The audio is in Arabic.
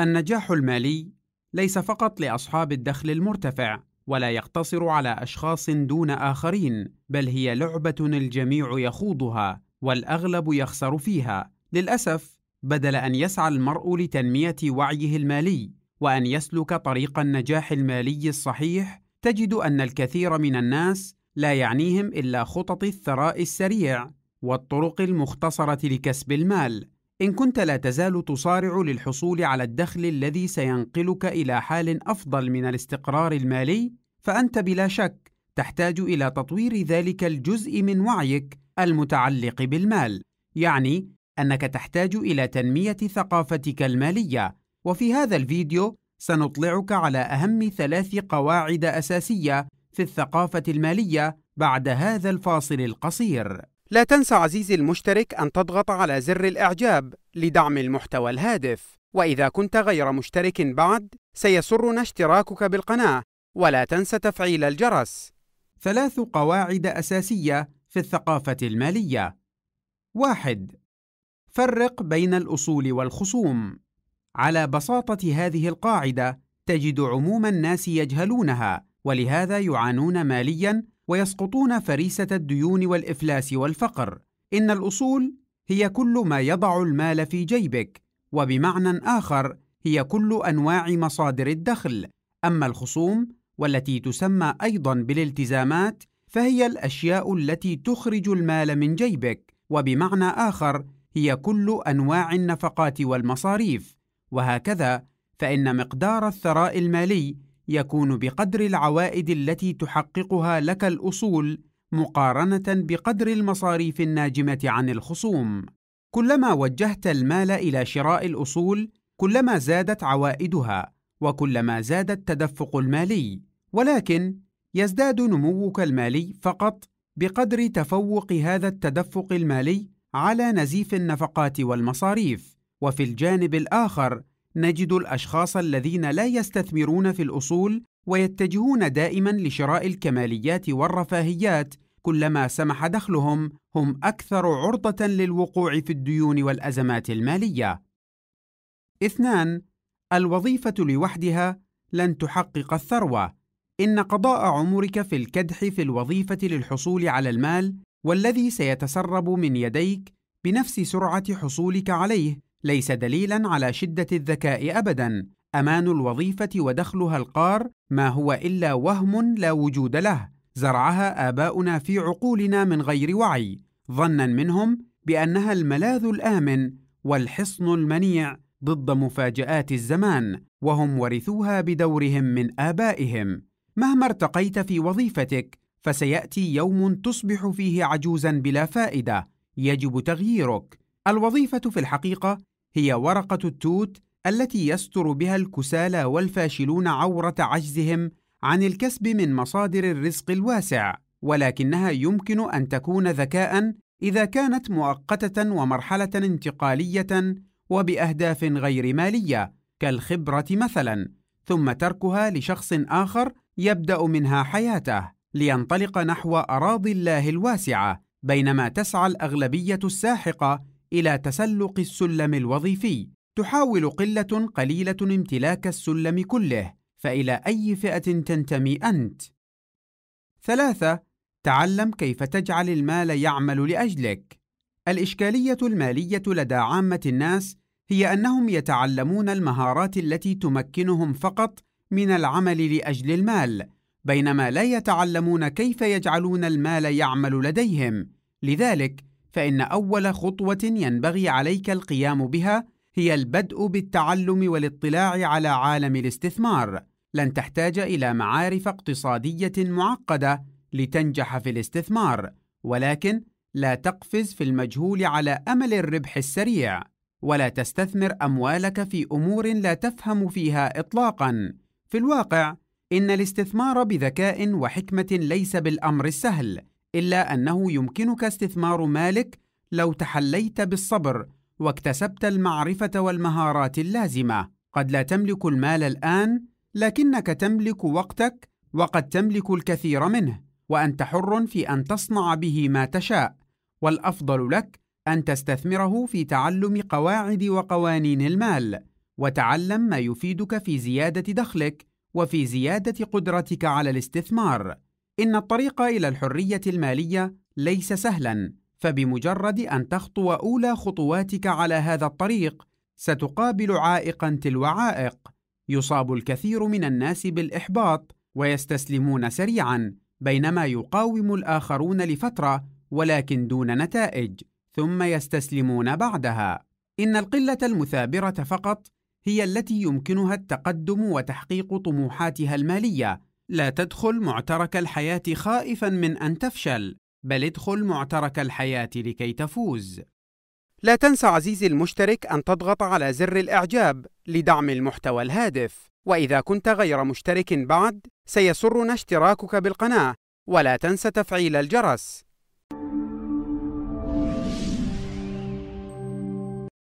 النجاح المالي ليس فقط لأصحاب الدخل المرتفع ولا يقتصر على أشخاص دون آخرين بل هي لعبة الجميع يخوضها والأغلب يخسر فيها. للأسف بدل أن يسعى المرء لتنمية وعيه المالي وأن يسلك طريق النجاح المالي الصحيح تجد أن الكثير من الناس لا يعنيهم إلا خطط الثراء السريع والطرق المختصرة لكسب المال. إن كنت لا تزال تصارع للحصول على الدخل الذي سينقلك إلى حال أفضل من الاستقرار المالي فأنت بلا شك تحتاج إلى تطوير ذلك الجزء من وعيك المتعلق بالمال. يعني أنك تحتاج إلى تنمية ثقافتك المالية. وفي هذا الفيديو سنطلعك على أهم ثلاث قواعد أساسية في الثقافة المالية بعد هذا الفاصل القصير. لا تنسى عزيزي المشترك أن تضغط على زر الإعجاب لدعم المحتوى الهادف. وإذا كنت غير مشترك بعد سيسرنا اشتراكك بالقناة. ولا تنسى تفعيل الجرس. ثلاث قواعد أساسية في الثقافة المالية. واحد فرق بين الأصول والخصوم. على بساطة هذه القاعدة تجد عموم الناس يجهلونها ولهذا يعانون ماليا ويسقطون فريسة الديون والإفلاس والفقر. إن الأصول هي كل ما يضع المال في جيبك، وبمعنى آخر هي كل أنواع مصادر الدخل. أما الخصوم والتي تسمى أيضا بالالتزامات فهي الأشياء التي تخرج المال من جيبك، وبمعنى آخر هي كل أنواع النفقات والمصاريف. وهكذا فإن مقدار الثراء المالي يكون بقدر العوائد التي تحققها لك الأصول مقارنة بقدر المصاريف الناجمة عن الخصوم. كلما وجهت المال إلى شراء الأصول كلما زادت عوائدها وكلما زاد التدفق المالي. ولكن يزداد نموك المالي فقط بقدر تفوق هذا التدفق المالي على نزيف النفقات والمصاريف. وفي الجانب الآخر نجد الأشخاص الذين لا يستثمرون في الأصول ويتجهون دائما لشراء الكماليات والرفاهيات كلما سمح دخلهم هم أكثر عرضة للوقوع في الديون والأزمات المالية. اثنان الوظيفة لوحدها لن تحقق الثروة. إن قضاء عمرك في الكدح في الوظيفة للحصول على المال والذي سيتسرب من يديك بنفس سرعة حصولك عليه ليس دليلا على شدة الذكاء ابدا. أمان الوظيفة ودخلها القار ما هو إلا وهم لا وجود له. زرعها آباؤنا في عقولنا من غير وعي. ظنا منهم بأنها الملاذ الآمن والحصن المنيع ضد مفاجآت الزمان وهم ورثوها بدورهم من آبائهم. مهما ارتقيت في وظيفتك فسيأتي يوم تصبح فيه عجوزا بلا فائدة. يجب تغييرك. الوظيفة في الحقيقة هي ورقة التوت التي يستر بها الكسالى والفاشلون عورة عجزهم عن الكسب من مصادر الرزق الواسع، ولكنها يمكن أن تكون ذكاء إذا كانت مؤقتة ومرحلة انتقالية وبأهداف غير مالية كالخبرة مثلا، ثم تركها لشخص آخر يبدأ منها حياته لينطلق نحو أراضي الله الواسعة، بينما تسعى الأغلبية الساحقة إلى تسلق السلم الوظيفي. تحاول قلة قليلة امتلاك السلم كله. فإلى أي فئة تنتمي أنت؟ ثلاثة تعلم كيف تجعل المال يعمل لأجلك. الإشكالية المالية لدى عامة الناس هي أنهم يتعلمون المهارات التي تمكنهم فقط من العمل لأجل المال بينما لا يتعلمون كيف يجعلون المال يعمل لديهم. لذلك فإن أول خطوة ينبغي عليك القيام بها هي البدء بالتعلم والاطلاع على عالم الاستثمار. لن تحتاج إلى معارف اقتصادية معقدة لتنجح في الاستثمار، ولكن لا تقفز في المجهول على أمل الربح السريع، ولا تستثمر أموالك في أمور لا تفهم فيها إطلاقًا. في الواقع، إن الاستثمار بذكاء وحكمة ليس بالأمر السهل، إلا أنه يمكنك استثمار مالك لو تحليت بالصبر واكتسبت المعرفة والمهارات اللازمة قد لا تملك المال الآن لكنك تملك وقتك وقد تملك الكثير منه وأنت حر في أن تصنع به ما تشاء والأفضل لك أن تستثمره في تعلم قواعد وقوانين المال وتعلم ما يفيدك في زيادة دخلك وفي زيادة قدرتك على الاستثمار. إن الطريق إلى الحرية المالية ليس سهلاً، فبمجرد أن تخطو أولى خطواتك على هذا الطريق، ستقابل عائقاً تلو عائق. يصاب الكثير من الناس بالإحباط ويستسلمون سريعاً، بينما يقاوم الآخرون لفترة ولكن دون نتائج، ثم يستسلمون بعدها. إن القلة المثابرة فقط هي التي يمكنها التقدم وتحقيق طموحاتها المالية. لا تدخل معترك الحياة خائفا من أن تفشل، بل ادخل معترك الحياة لكي تفوز. لا تنسى عزيزي المشترك أن تضغط على زر الإعجاب لدعم المحتوى الهادف. وإذا كنت غير مشترك بعد، سيسرنا اشتراكك بالقناة، ولا تنسى تفعيل الجرس.